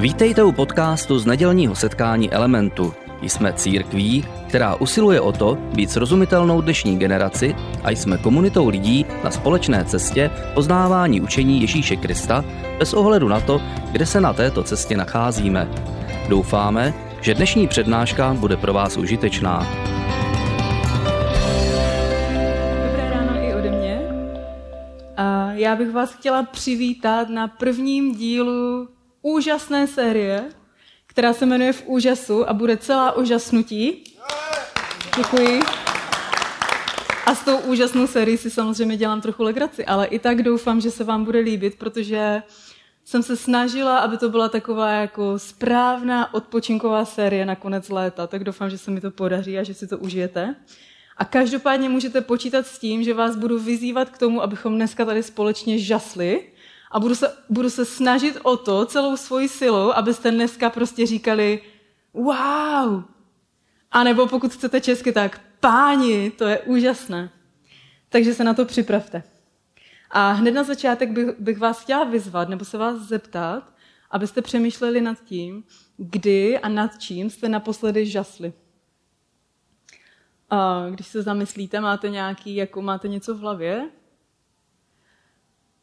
Vítejte u podcastu z nedělního setkání Elementu. Jsme církví, která usiluje o to být srozumitelnou dnešní generaci a jsme komunitou lidí na společné cestě poznávání učení Ježíše Krista bez ohledu na to, kde se na této cestě nacházíme. Doufáme, že dnešní přednáška bude pro vás užitečná. Já bych vás chtěla přivítat na prvním dílu úžasné série, která se jmenuje V úžasu a bude celá úžasnutí. Děkuji. A s tou úžasnou sérií si samozřejmě dělám trochu legraci, ale i tak doufám, že se vám bude líbit, protože jsem se snažila, aby to byla taková jako správná odpočinková série na konec léta, tak doufám, že se mi to podaří a že si to užijete. A každopádně můžete počítat s tím, že vás budu vyzývat k tomu, abychom dneska tady společně žasli a budu se, budu se snažit o to celou svoji silou, abyste dneska prostě říkali wow. A nebo pokud chcete česky, tak páni, to je úžasné. Takže se na to připravte. A hned na začátek bych, bych vás chtěla vyzvat, nebo se vás zeptat, abyste přemýšleli nad tím, kdy a nad čím jste naposledy žasli. A když se zamyslíte, máte nějaký, jako máte něco v hlavě?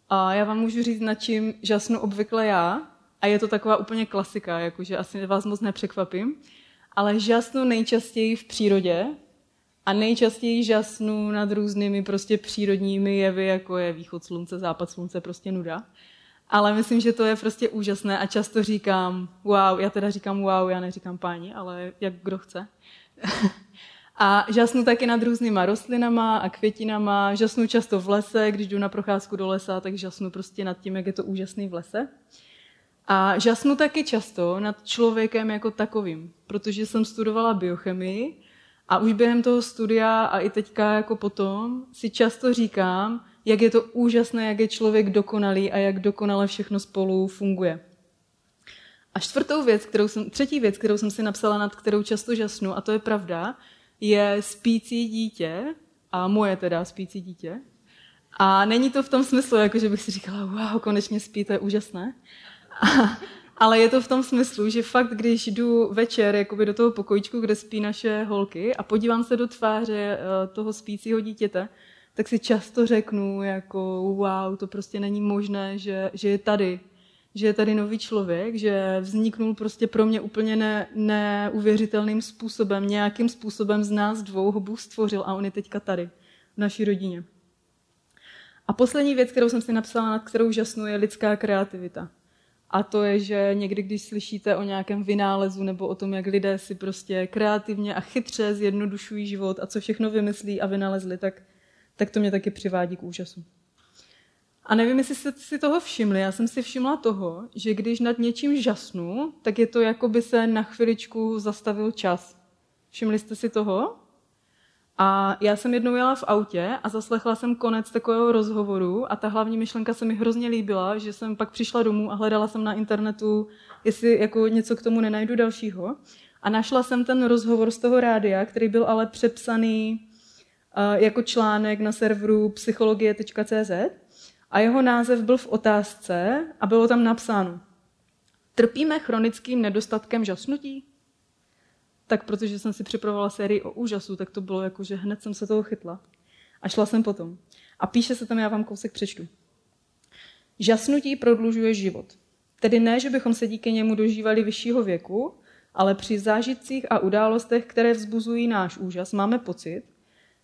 A já vám můžu říct, nad čím žasnu obvykle já. A je to taková úplně klasika, jakože asi vás moc nepřekvapím. Ale žasnu nejčastěji v přírodě, a nejčastěji žasnu nad různými prostě přírodními jevy, jako je východ slunce, západ slunce, prostě nuda. Ale myslím, že to je prostě úžasné a často říkám wow, já teda říkám wow, já neříkám páni, ale jak kdo chce. a žasnu taky nad různýma rostlinama a květinama, žasnu často v lese, když jdu na procházku do lesa, tak žasnu prostě nad tím, jak je to úžasný v lese. A žasnu taky často nad člověkem jako takovým, protože jsem studovala biochemii a už během toho studia a i teďka jako potom si často říkám, jak je to úžasné, jak je člověk dokonalý a jak dokonale všechno spolu funguje. A čtvrtou věc, kterou jsem, třetí věc, kterou jsem si napsala, nad kterou často žasnu, a to je pravda, je spící dítě, a moje teda spící dítě. A není to v tom smyslu, jako že bych si říkala, wow, konečně spí, to je úžasné. A, ale je to v tom smyslu, že fakt, když jdu večer jakoby do toho pokojičku, kde spí naše holky a podívám se do tváře eh, toho spícího dítěte, tak si často řeknu, jako wow, to prostě není možné, že, že je tady, že je tady nový člověk, že vzniknul prostě pro mě úplně ne, neuvěřitelným způsobem, nějakým způsobem z nás dvou ho Bůh stvořil a on je teďka tady, v naší rodině. A poslední věc, kterou jsem si napsala, nad kterou žasnu, je lidská kreativita. A to je, že někdy, když slyšíte o nějakém vynálezu nebo o tom, jak lidé si prostě kreativně a chytře zjednodušují život a co všechno vymyslí a vynalezli, tak, tak to mě taky přivádí k úžasu. A nevím, jestli jste si toho všimli, já jsem si všimla toho, že když nad něčím žasnu, tak je to, jako by se na chviličku zastavil čas. Všimli jste si toho? A já jsem jednou jela v autě a zaslechla jsem konec takového rozhovoru a ta hlavní myšlenka se mi hrozně líbila, že jsem pak přišla domů a hledala jsem na internetu, jestli jako něco k tomu nenajdu dalšího. A našla jsem ten rozhovor z toho rádia, který byl ale přepsaný uh, jako článek na serveru psychologie.cz a jeho název byl v otázce a bylo tam napsáno Trpíme chronickým nedostatkem žasnutí? tak protože jsem si připravovala sérii o úžasu, tak to bylo jako, že hned jsem se toho chytla. A šla jsem potom. A píše se tam, já vám kousek přečtu. Žasnutí prodlužuje život. Tedy ne, že bychom se díky němu dožívali vyššího věku, ale při zážitcích a událostech, které vzbuzují náš úžas, máme pocit,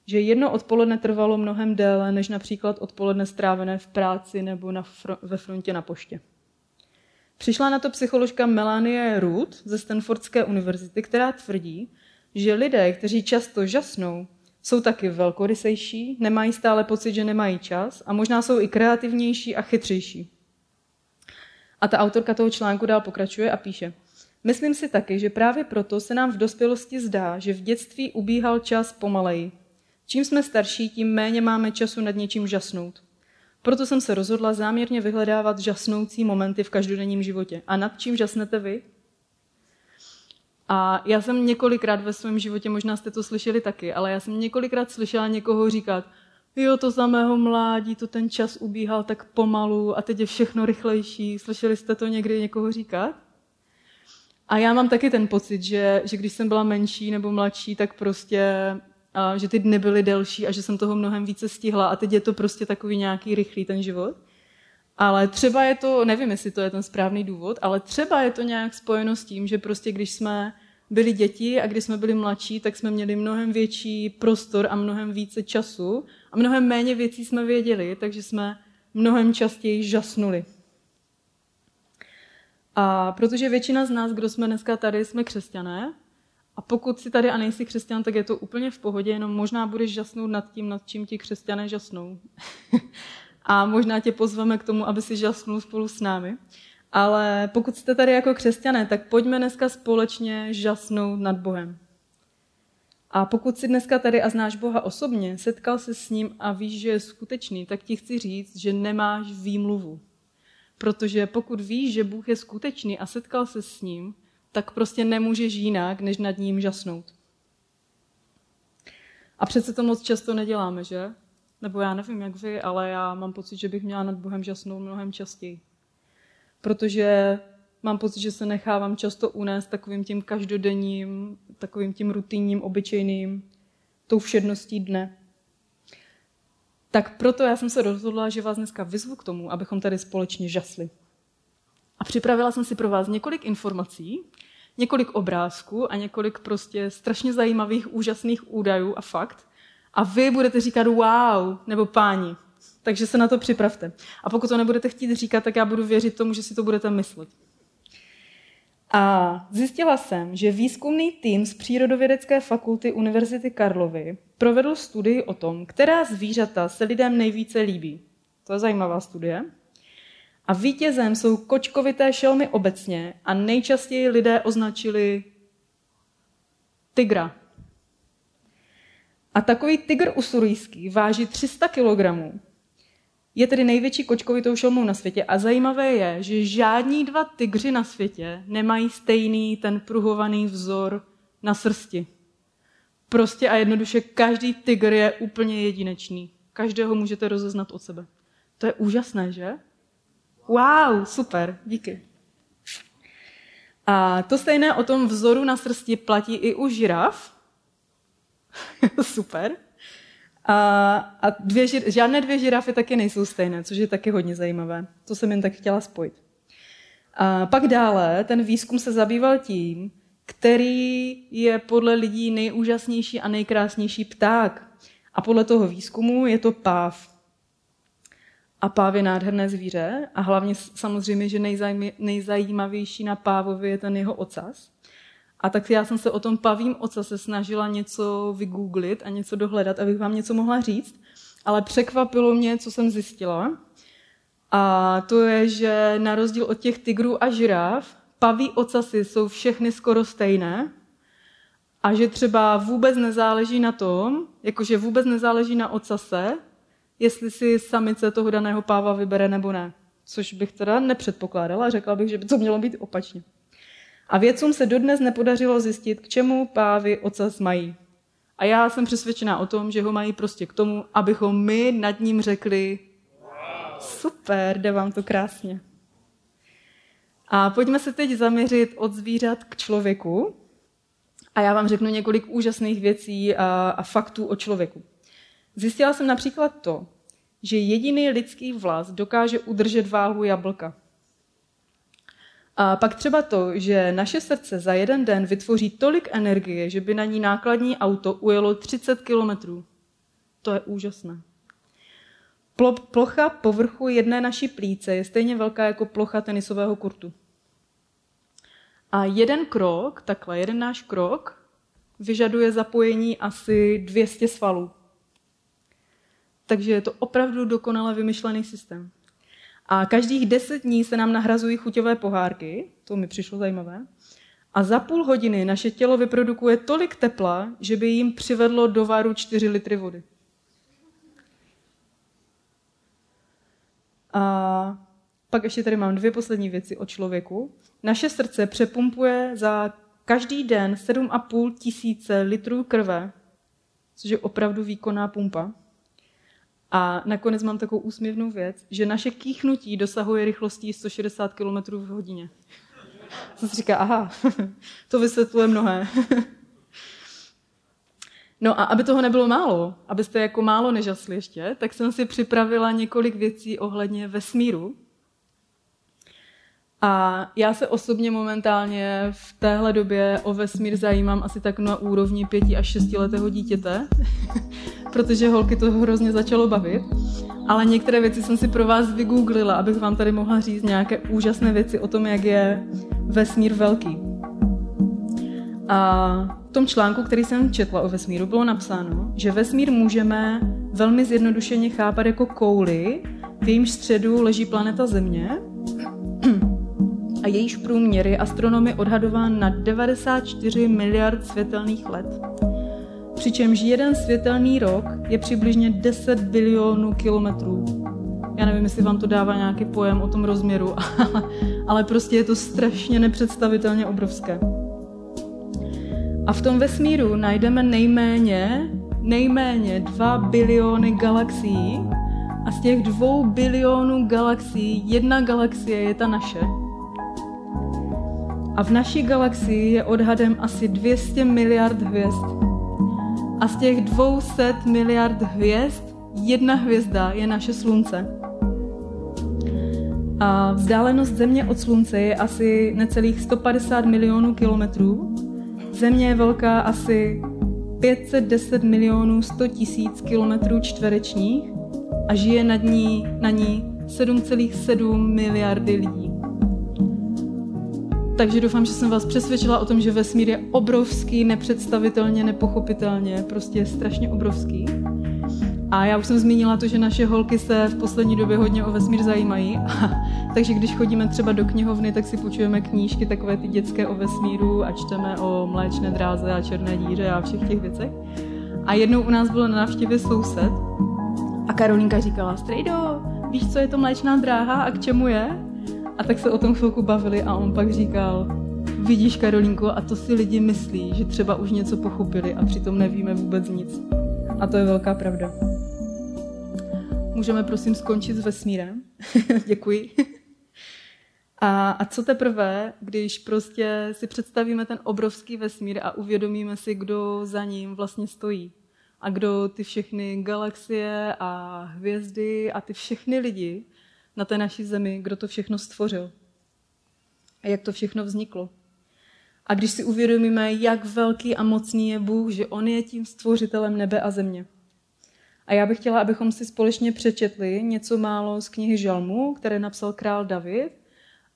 že jedno odpoledne trvalo mnohem déle, než například odpoledne strávené v práci nebo na fr- ve frontě na poště. Přišla na to psycholožka Melanie Root ze Stanfordské univerzity, která tvrdí, že lidé, kteří často žasnou, jsou taky velkorysejší, nemají stále pocit, že nemají čas a možná jsou i kreativnější a chytřejší. A ta autorka toho článku dál pokračuje a píše, Myslím si taky, že právě proto se nám v dospělosti zdá, že v dětství ubíhal čas pomaleji. Čím jsme starší, tím méně máme času nad něčím žasnout. Proto jsem se rozhodla záměrně vyhledávat žasnoucí momenty v každodenním životě. A nad čím žasnete vy? A já jsem několikrát ve svém životě, možná jste to slyšeli taky, ale já jsem několikrát slyšela někoho říkat, jo, to za mého mládí, to ten čas ubíhal tak pomalu a teď je všechno rychlejší. Slyšeli jste to někdy někoho říkat? A já mám taky ten pocit, že, že když jsem byla menší nebo mladší, tak prostě, a, že ty dny byly delší a že jsem toho mnohem více stihla a teď je to prostě takový nějaký rychlý ten život. Ale třeba je to, nevím, jestli to je ten správný důvod, ale třeba je to nějak spojeno s tím, že prostě když jsme byli děti a když jsme byli mladší, tak jsme měli mnohem větší prostor a mnohem více času a mnohem méně věcí jsme věděli, takže jsme mnohem častěji žasnuli. A protože většina z nás, kdo jsme dneska tady, jsme křesťané, a pokud si tady a nejsi křesťan, tak je to úplně v pohodě, jenom možná budeš žasnout nad tím, nad čím ti křesťané žasnou. a možná tě pozveme k tomu, aby si žasnul spolu s námi. Ale pokud jste tady jako křesťané, tak pojďme dneska společně žasnout nad Bohem. A pokud jsi dneska tady a znáš Boha osobně, setkal se s ním a víš, že je skutečný, tak ti chci říct, že nemáš výmluvu. Protože pokud víš, že Bůh je skutečný a setkal se s ním, tak prostě nemůžeš jinak, než nad ním žasnout. A přece to moc často neděláme, že? Nebo já nevím, jak vy, ale já mám pocit, že bych měla nad Bohem žasnout mnohem častěji. Protože mám pocit, že se nechávám často unést takovým tím každodenním, takovým tím rutinním, obyčejným, tou všedností dne. Tak proto já jsem se rozhodla, že vás dneska vyzvu k tomu, abychom tady společně žasli. A připravila jsem si pro vás několik informací, několik obrázků a několik prostě strašně zajímavých, úžasných údajů a fakt. A vy budete říkat wow, nebo páni. Takže se na to připravte. A pokud to nebudete chtít říkat, tak já budu věřit tomu, že si to budete myslet. A zjistila jsem, že výzkumný tým z Přírodovědecké fakulty Univerzity Karlovy provedl studii o tom, která zvířata se lidem nejvíce líbí. To je zajímavá studie. A vítězem jsou kočkovité šelmy obecně a nejčastěji lidé označili tygra. A takový tygr usurijský váží 300 kg. Je tedy největší kočkovitou šelmou na světě a zajímavé je, že žádní dva tygři na světě nemají stejný ten pruhovaný vzor na srsti. Prostě a jednoduše každý tygr je úplně jedinečný. Každého můžete rozeznat od sebe. To je úžasné, že? Wow, super, díky. A to stejné o tom vzoru na srsti platí i u žiraf. super. A, a dvě, žádné dvě žirafy taky nejsou stejné, což je taky hodně zajímavé. To jsem jen tak chtěla spojit. A pak dále ten výzkum se zabýval tím, který je podle lidí nejúžasnější a nejkrásnější pták. A podle toho výzkumu je to páv. A páv je nádherné zvíře a hlavně samozřejmě, že nejzajímavější na pávovi je ten jeho ocas. A tak já jsem se o tom pavím ocase snažila něco vygooglit a něco dohledat, abych vám něco mohla říct. Ale překvapilo mě, co jsem zjistila. A to je, že na rozdíl od těch tigrů a žiraf, paví ocasy jsou všechny skoro stejné a že třeba vůbec nezáleží na tom, jakože vůbec nezáleží na ocase, jestli si samice toho daného páva vybere nebo ne. Což bych teda nepředpokládala, řekla bych, že by to mělo být opačně. A vědcům se dodnes nepodařilo zjistit, k čemu pávy ocas mají. A já jsem přesvědčená o tom, že ho mají prostě k tomu, abychom my nad ním řekli super, jde vám to krásně. A pojďme se teď zaměřit od zvířat k člověku. A já vám řeknu několik úžasných věcí a, a faktů o člověku. Zjistila jsem například to, že jediný lidský vlas dokáže udržet váhu jablka. A pak třeba to, že naše srdce za jeden den vytvoří tolik energie, že by na ní nákladní auto ujelo 30 kilometrů. To je úžasné. Plocha povrchu jedné naší plíce je stejně velká jako plocha tenisového kurtu. A jeden krok, takhle, jeden náš krok, vyžaduje zapojení asi 200 svalů. Takže je to opravdu dokonale vymyšlený systém. A každých deset dní se nám nahrazují chuťové pohárky, to mi přišlo zajímavé, a za půl hodiny naše tělo vyprodukuje tolik tepla, že by jim přivedlo do varu 4 litry vody. A pak ještě tady mám dvě poslední věci o člověku. Naše srdce přepumpuje za každý den 7,5 tisíce litrů krve, což je opravdu výkonná pumpa. A nakonec mám takovou úsměvnou věc, že naše kýchnutí dosahuje rychlostí 160 km v hodině. Jsem si říká, aha, to vysvětluje mnohé. No a aby toho nebylo málo, abyste jako málo nežasli ještě, tak jsem si připravila několik věcí ohledně vesmíru. A já se osobně momentálně v téhle době o vesmír zajímám asi tak na úrovni pěti až šestiletého dítěte, protože holky to hrozně začalo bavit. Ale některé věci jsem si pro vás vygooglila, abych vám tady mohla říct nějaké úžasné věci o tom, jak je vesmír velký. A v tom článku, který jsem četla o vesmíru, bylo napsáno, že vesmír můžeme velmi zjednodušeně chápat jako kouli, v jejímž středu leží planeta Země a jejíž průměr je astronomy odhadován na 94 miliard světelných let. Přičemž jeden světelný rok je přibližně 10 bilionů kilometrů. Já nevím, jestli vám to dává nějaký pojem o tom rozměru, ale, prostě je to strašně nepředstavitelně obrovské. A v tom vesmíru najdeme nejméně, nejméně 2 biliony galaxií a z těch dvou bilionů galaxií jedna galaxie je ta naše. A v naší galaxii je odhadem asi 200 miliard hvězd. A z těch 200 miliard hvězd jedna hvězda je naše slunce. A vzdálenost Země od Slunce je asi necelých 150 milionů kilometrů. Země je velká asi 510 milionů 100 tisíc kilometrů čtverečních a žije nad ní, na ní 7,7 miliardy lidí. Takže doufám, že jsem vás přesvědčila o tom, že vesmír je obrovský, nepředstavitelně, nepochopitelně, prostě je strašně obrovský. A já už jsem zmínila to, že naše holky se v poslední době hodně o vesmír zajímají. Takže když chodíme třeba do knihovny, tak si půjčujeme knížky takové ty dětské o vesmíru a čteme o mléčné dráze a černé díře a všech těch věcech. A jednou u nás bylo na návštěvě soused a Karolínka říkala, Strejdo, víš, co je to mléčná dráha a k čemu je? A tak se o tom chvilku bavili a on pak říkal, vidíš Karolínko, a to si lidi myslí, že třeba už něco pochopili a přitom nevíme vůbec nic. A to je velká pravda. Můžeme prosím skončit s vesmírem? Děkuji. A, a co teprve, když prostě si představíme ten obrovský vesmír a uvědomíme si, kdo za ním vlastně stojí. A kdo ty všechny galaxie a hvězdy a ty všechny lidi na té naší zemi, kdo to všechno stvořil. A jak to všechno vzniklo. A když si uvědomíme, jak velký a mocný je Bůh, že On je tím stvořitelem nebe a země. A já bych chtěla, abychom si společně přečetli něco málo z knihy Žalmu, které napsal král David.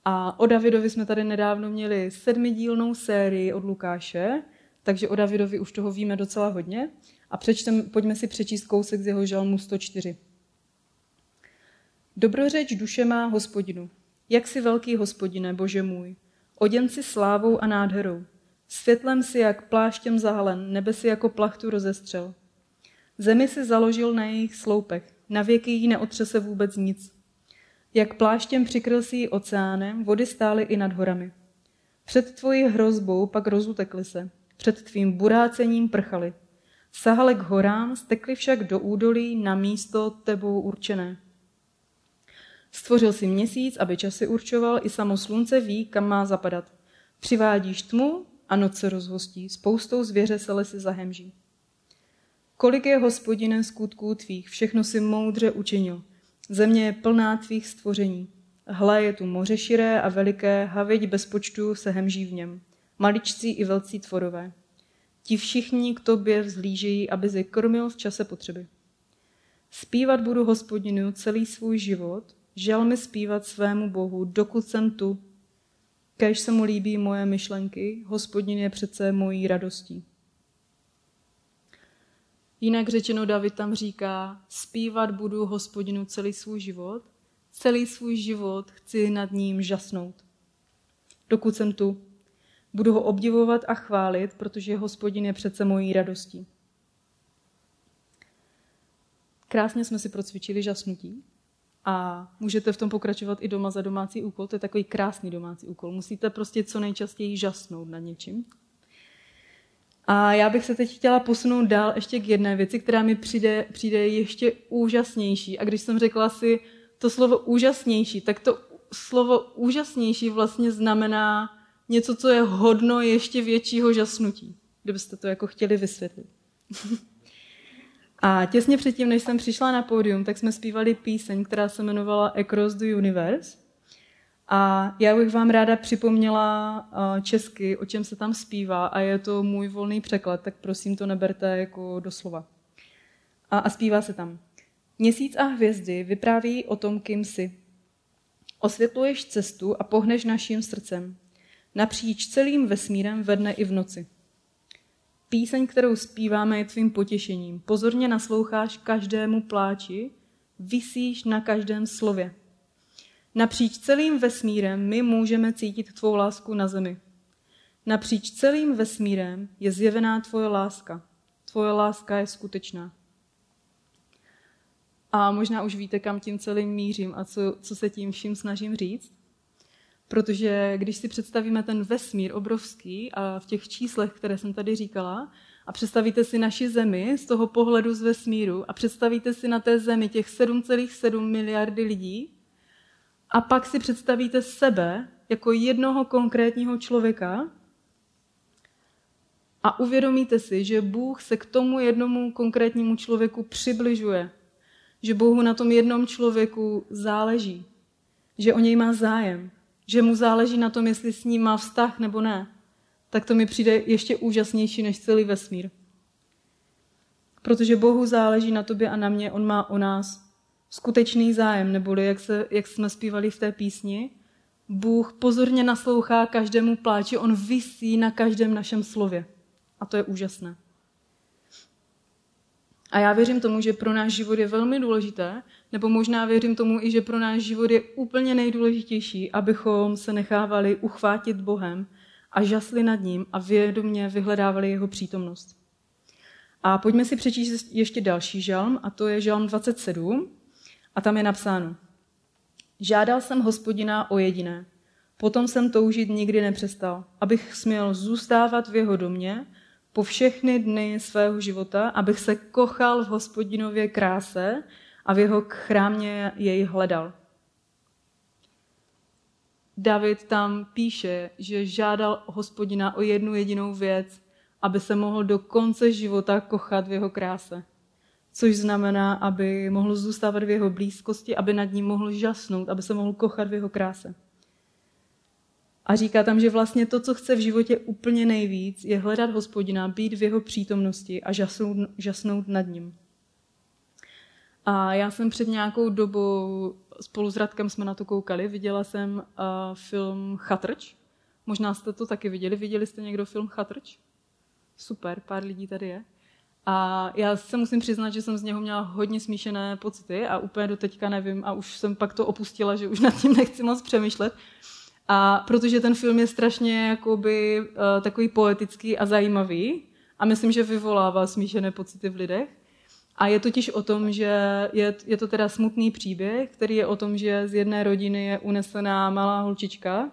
A o Davidovi jsme tady nedávno měli sedmidílnou sérii od Lukáše, takže o Davidovi už toho víme docela hodně. A přečtem, pojďme si přečíst kousek z jeho Žalmu 104. Dobrořeč duše má hospodinu. Jak si velký hospodine, bože můj. Oděn si slávou a nádherou. Světlem si jak pláštěm zahalen, nebe si jako plachtu rozestřel. Zemi si založil na jejich sloupech, na věky jí neotřese vůbec nic. Jak pláštěm přikryl si ji oceánem, vody stály i nad horami. Před tvojí hrozbou pak rozutekly se, před tvým burácením prchali. Sahali k horám, stekli však do údolí na místo tebou určené. Stvořil si měsíc, aby časy určoval, i samo slunce ví, kam má zapadat. Přivádíš tmu a noc se rozhostí, spoustou zvěře se lesy zahemží. Kolik je hospodinem skutků tvých, všechno si moudře učinil. Země je plná tvých stvoření. Hle je tu moře širé a veliké, havěť bez počtu se hemží v něm. Maličcí i velcí tvorové. Ti všichni k tobě vzhlížejí, aby je krmil v čase potřeby. Zpívat budu hospodinu celý svůj život, žel mi zpívat svému Bohu, dokud jsem tu. Kež se mu líbí moje myšlenky, hospodin je přece mojí radostí. Jinak řečeno, David tam říká, zpívat budu hospodinu celý svůj život, celý svůj život chci nad ním žasnout. Dokud jsem tu, budu ho obdivovat a chválit, protože hospodin je přece mojí radostí. Krásně jsme si procvičili žasnutí a můžete v tom pokračovat i doma za domácí úkol. To je takový krásný domácí úkol. Musíte prostě co nejčastěji žasnout nad něčím. A já bych se teď chtěla posunout dál ještě k jedné věci, která mi přijde, přijde ještě úžasnější. A když jsem řekla si to slovo úžasnější, tak to slovo úžasnější vlastně znamená něco, co je hodno ještě většího žasnutí, kdybyste to jako chtěli vysvětlit. A těsně předtím, než jsem přišla na pódium, tak jsme zpívali píseň, která se jmenovala Across the Universe. A já bych vám ráda připomněla eh, česky, o čem se tam zpívá a je to můj volný překlad, tak prosím to neberte jako doslova. A, a zpívá se tam. Měsíc a hvězdy vypráví o tom, kým jsi. Osvětluješ cestu a pohneš naším srdcem. Napříč celým vesmírem ve dne i v noci. Píseň, kterou zpíváme, je tvým potěšením. Pozorně nasloucháš každému pláči, vysíš na každém slově. Napříč celým vesmírem my můžeme cítit tvou lásku na zemi. Napříč celým vesmírem je zjevená tvoje láska. Tvoje láska je skutečná. A možná už víte, kam tím celým mířím a co, co se tím vším snažím říct. Protože když si představíme ten vesmír obrovský a v těch číslech, které jsem tady říkala, a představíte si naši zemi z toho pohledu z vesmíru a představíte si na té zemi těch 7,7 miliardy lidí a pak si představíte sebe jako jednoho konkrétního člověka a uvědomíte si, že Bůh se k tomu jednomu konkrétnímu člověku přibližuje. Že Bohu na tom jednom člověku záleží. Že o něj má zájem že mu záleží na tom, jestli s ním má vztah nebo ne, tak to mi přijde ještě úžasnější než celý vesmír. Protože Bohu záleží na tobě a na mě, on má o nás skutečný zájem, neboli jak, se, jak jsme zpívali v té písni, Bůh pozorně naslouchá každému pláči, on visí na každém našem slově. A to je úžasné. A já věřím tomu, že pro náš život je velmi důležité, nebo možná věřím tomu i, že pro náš život je úplně nejdůležitější, abychom se nechávali uchvátit Bohem a žasli nad ním a vědomě vyhledávali jeho přítomnost. A pojďme si přečíst ještě další žalm, a to je žalm 27, a tam je napsáno. Žádal jsem hospodina o jediné, potom jsem toužit nikdy nepřestal, abych směl zůstávat v jeho domě po všechny dny svého života, abych se kochal v hospodinově kráse a v jeho chrámě jej hledal. David tam píše, že žádal hospodina o jednu jedinou věc, aby se mohl do konce života kochat v jeho kráse. Což znamená, aby mohl zůstávat v jeho blízkosti, aby nad ním mohl žasnout, aby se mohl kochat v jeho kráse. A říká tam, že vlastně to, co chce v životě úplně nejvíc, je hledat hospodina, být v jeho přítomnosti a žasnout, žasnout nad ním. A já jsem před nějakou dobou, spolu s Radkem jsme na to koukali, viděla jsem uh, film Chatrč. Možná jste to taky viděli. Viděli jste někdo film Chatrč? Super, pár lidí tady je. A já se musím přiznat, že jsem z něho měla hodně smíšené pocity a úplně do teďka nevím a už jsem pak to opustila, že už nad tím nechci moc přemýšlet. A protože ten film je strašně jakoby, uh, takový poetický a zajímavý a myslím, že vyvolává smíšené pocity v lidech. A je totiž o tom, že je, je to teda smutný příběh, který je o tom, že z jedné rodiny je unesená malá holčička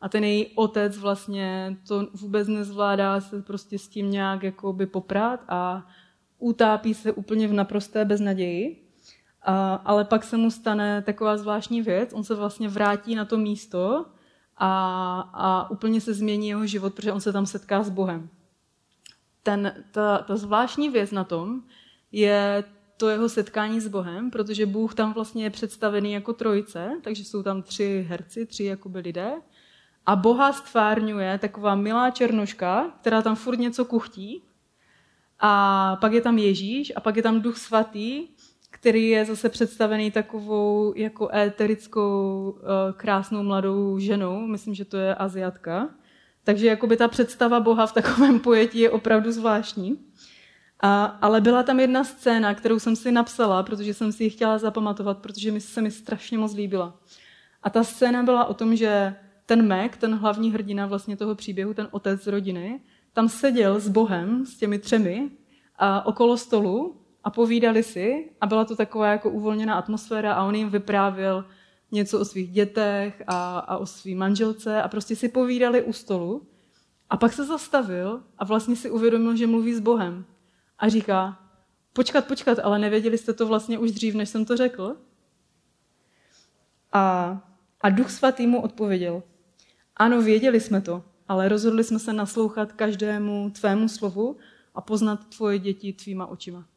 a ten její otec vlastně to vůbec nezvládá se prostě s tím nějak jakoby poprat a utápí se úplně v naprosté beznaději. A, ale pak se mu stane taková zvláštní věc, on se vlastně vrátí na to místo a, a úplně se změní jeho život, protože on se tam setká s Bohem. Ten, ta, ta zvláštní věc na tom je to jeho setkání s Bohem, protože Bůh tam vlastně je představený jako trojice, takže jsou tam tři herci, tři jakoby lidé. A Boha stvárňuje taková milá černoška, která tam furt něco kuchtí. A pak je tam Ježíš a pak je tam Duch Svatý, který je zase představený takovou jako éterickou eh, krásnou mladou ženou. Myslím, že to je Aziatka. Takže jakoby ta představa Boha v takovém pojetí je opravdu zvláštní. A, ale byla tam jedna scéna, kterou jsem si napsala, protože jsem si ji chtěla zapamatovat, protože mi se mi strašně moc líbila. A ta scéna byla o tom, že ten Mac, ten hlavní hrdina vlastně toho příběhu, ten otec z rodiny, tam seděl s Bohem, s těmi třemi, a okolo stolu a povídali si a byla to taková jako uvolněná atmosféra a on jim vyprávěl něco o svých dětech a, a o svý manželce a prostě si povídali u stolu A pak se zastavil a vlastně si uvědomil, že mluví s Bohem. A říká, počkat, počkat, ale nevěděli jste to vlastně už dřív, než jsem to řekl? A, a duch svatý mu odpověděl, ano, věděli jsme to, ale rozhodli jsme se naslouchat každému tvému slovu a poznat tvoje děti tvýma očima.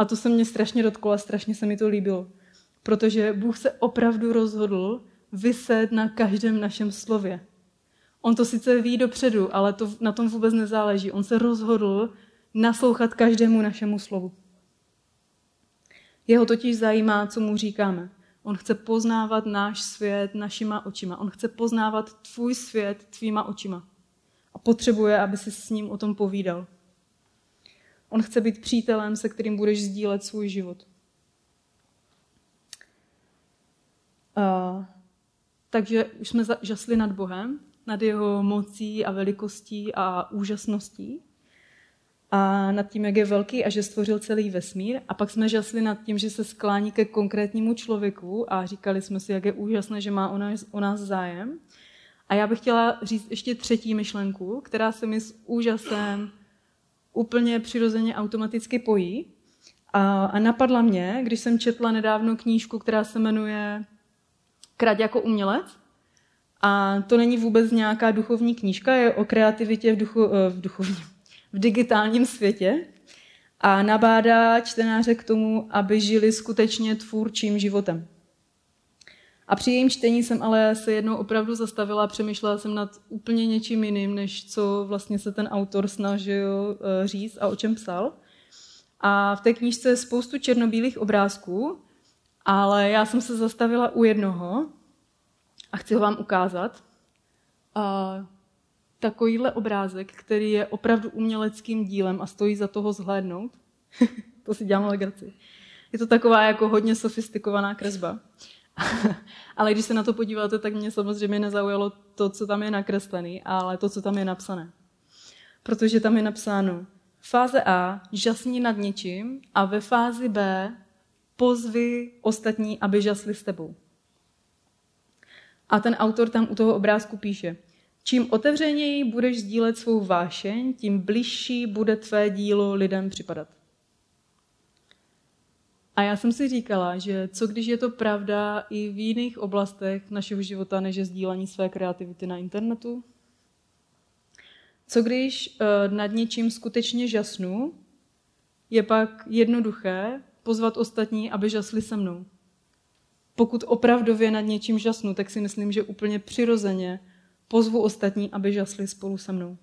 A to se mě strašně dotklo a strašně se mi to líbilo. Protože Bůh se opravdu rozhodl vyset na každém našem slově. On to sice ví dopředu, ale to na tom vůbec nezáleží. On se rozhodl naslouchat každému našemu slovu. Jeho totiž zajímá, co mu říkáme. On chce poznávat náš svět našima očima. On chce poznávat tvůj svět tvýma očima. A potřebuje, aby si s ním o tom povídal. On chce být přítelem, se kterým budeš sdílet svůj život. Uh, takže už jsme žasli nad Bohem, nad jeho mocí a velikostí a úžasností a nad tím, jak je velký a že stvořil celý vesmír. A pak jsme žasli nad tím, že se sklání ke konkrétnímu člověku a říkali jsme si, jak je úžasné, že má o nás, o nás zájem. A já bych chtěla říct ještě třetí myšlenku, která se mi s úžasem úplně přirozeně automaticky pojí. A, a napadla mě, když jsem četla nedávno knížku, která se jmenuje Krať jako umělec. A to není vůbec nějaká duchovní knížka, je o kreativitě v, duchu, eh, v duchovním, v digitálním světě a nabádá čtenáře k tomu, aby žili skutečně tvůrčím životem. A při jejím čtení jsem ale se jednou opravdu zastavila a přemýšlela jsem nad úplně něčím jiným, než co vlastně se ten autor snažil eh, říct a o čem psal. A v té knížce je spoustu černobílých obrázků, ale já jsem se zastavila u jednoho a chci ho vám ukázat. A takovýhle obrázek, který je opravdu uměleckým dílem a stojí za toho zhlédnout. to si dělám legraci. Je to taková jako hodně sofistikovaná kresba. ale když se na to podíváte, tak mě samozřejmě nezaujalo to, co tam je nakreslený, ale to, co tam je napsané. Protože tam je napsáno fáze A, žasni nad něčím a ve fázi B pozvi ostatní, aby žasli s tebou. A ten autor tam u toho obrázku píše, čím otevřeněji budeš sdílet svou vášeň, tím bližší bude tvé dílo lidem připadat. A já jsem si říkala, že co když je to pravda i v jiných oblastech našeho života, než je sdílení své kreativity na internetu? Co když uh, nad něčím skutečně žasnu, je pak jednoduché pozvat ostatní, aby žasli se mnou. Pokud opravdově nad něčím žasnu, tak si myslím, že úplně přirozeně pozvu ostatní, aby žasli spolu se mnou.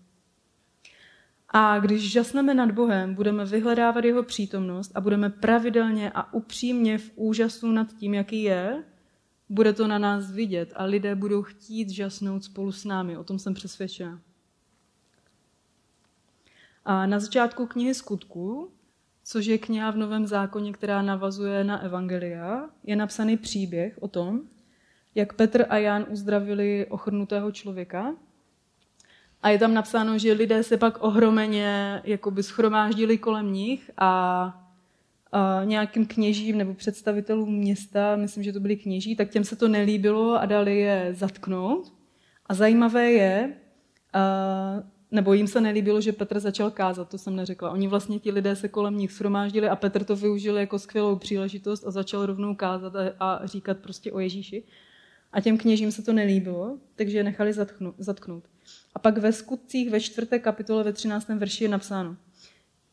A když žasneme nad Bohem, budeme vyhledávat jeho přítomnost a budeme pravidelně a upřímně v úžasu nad tím, jaký je, bude to na nás vidět a lidé budou chtít žasnout spolu s námi. O tom jsem přesvědčena. A na začátku knihy skutků, což je kniha v Novém zákoně, která navazuje na Evangelia, je napsaný příběh o tom, jak Petr a Jan uzdravili ochrnutého člověka a je tam napsáno, že lidé se pak ohromeně jakoby schromáždili kolem nich a, a nějakým kněžím nebo představitelům města, myslím, že to byli kněží, tak těm se to nelíbilo a dali je zatknout. A zajímavé je, nebo jim se nelíbilo, že Petr začal kázat, to jsem neřekla. Oni vlastně ti lidé se kolem nich shromáždili a Petr to využil jako skvělou příležitost a začal rovnou kázat a, a říkat prostě o Ježíši. A těm kněžím se to nelíbilo, takže je nechali zatknout. A pak ve skutcích ve čtvrté kapitole ve 13. verši je napsáno.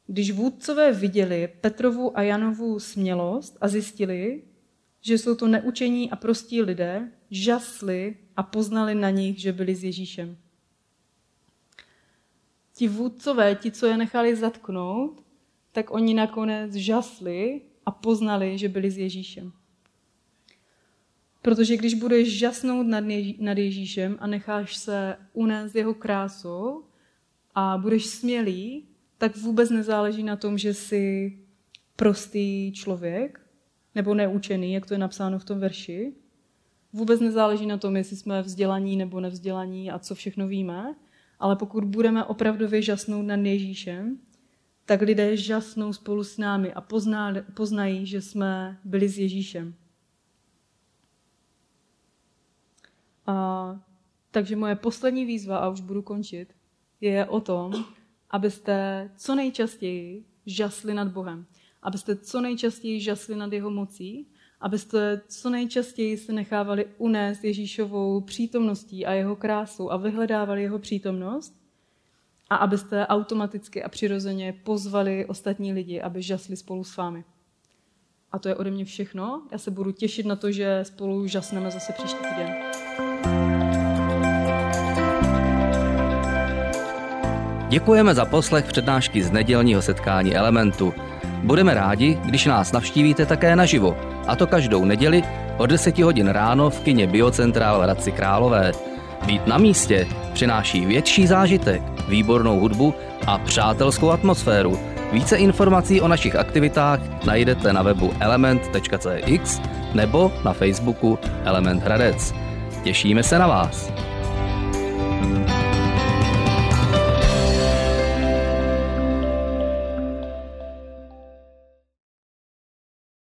Když vůdcové viděli Petrovu a Janovu smělost a zjistili, že jsou to neučení a prostí lidé, žasli a poznali na nich, že byli s Ježíšem. Ti vůdcové, ti, co je nechali zatknout, tak oni nakonec žasli a poznali, že byli s Ježíšem. Protože když budeš žasnout nad, nad Ježíšem a necháš se unést jeho krásou a budeš smělý, tak vůbec nezáleží na tom, že jsi prostý člověk nebo neučený, jak to je napsáno v tom verši. Vůbec nezáleží na tom, jestli jsme vzdělaní nebo nevzdělaní a co všechno víme, ale pokud budeme opravdu žasnout nad Ježíšem, tak lidé žasnou spolu s námi a poznají, že jsme byli s Ježíšem. A Takže moje poslední výzva, a už budu končit, je o tom, abyste co nejčastěji žasli nad Bohem. Abyste co nejčastěji žasli nad jeho mocí, abyste co nejčastěji se nechávali unést Ježíšovou přítomností a jeho krásou a vyhledávali jeho přítomnost a abyste automaticky a přirozeně pozvali ostatní lidi, aby žasli spolu s vámi. A to je ode mě všechno. Já se budu těšit na to, že spolu žasneme zase příští týden. Děkujeme za poslech přednášky z nedělního setkání Elementu. Budeme rádi, když nás navštívíte také naživo, a to každou neděli od 10 hodin ráno v kině Biocentrál v Hradci Králové. Být na místě přináší větší zážitek, výbornou hudbu a přátelskou atmosféru. Více informací o našich aktivitách najdete na webu element.cx nebo na Facebooku Element Hradec. Těšíme se na vás.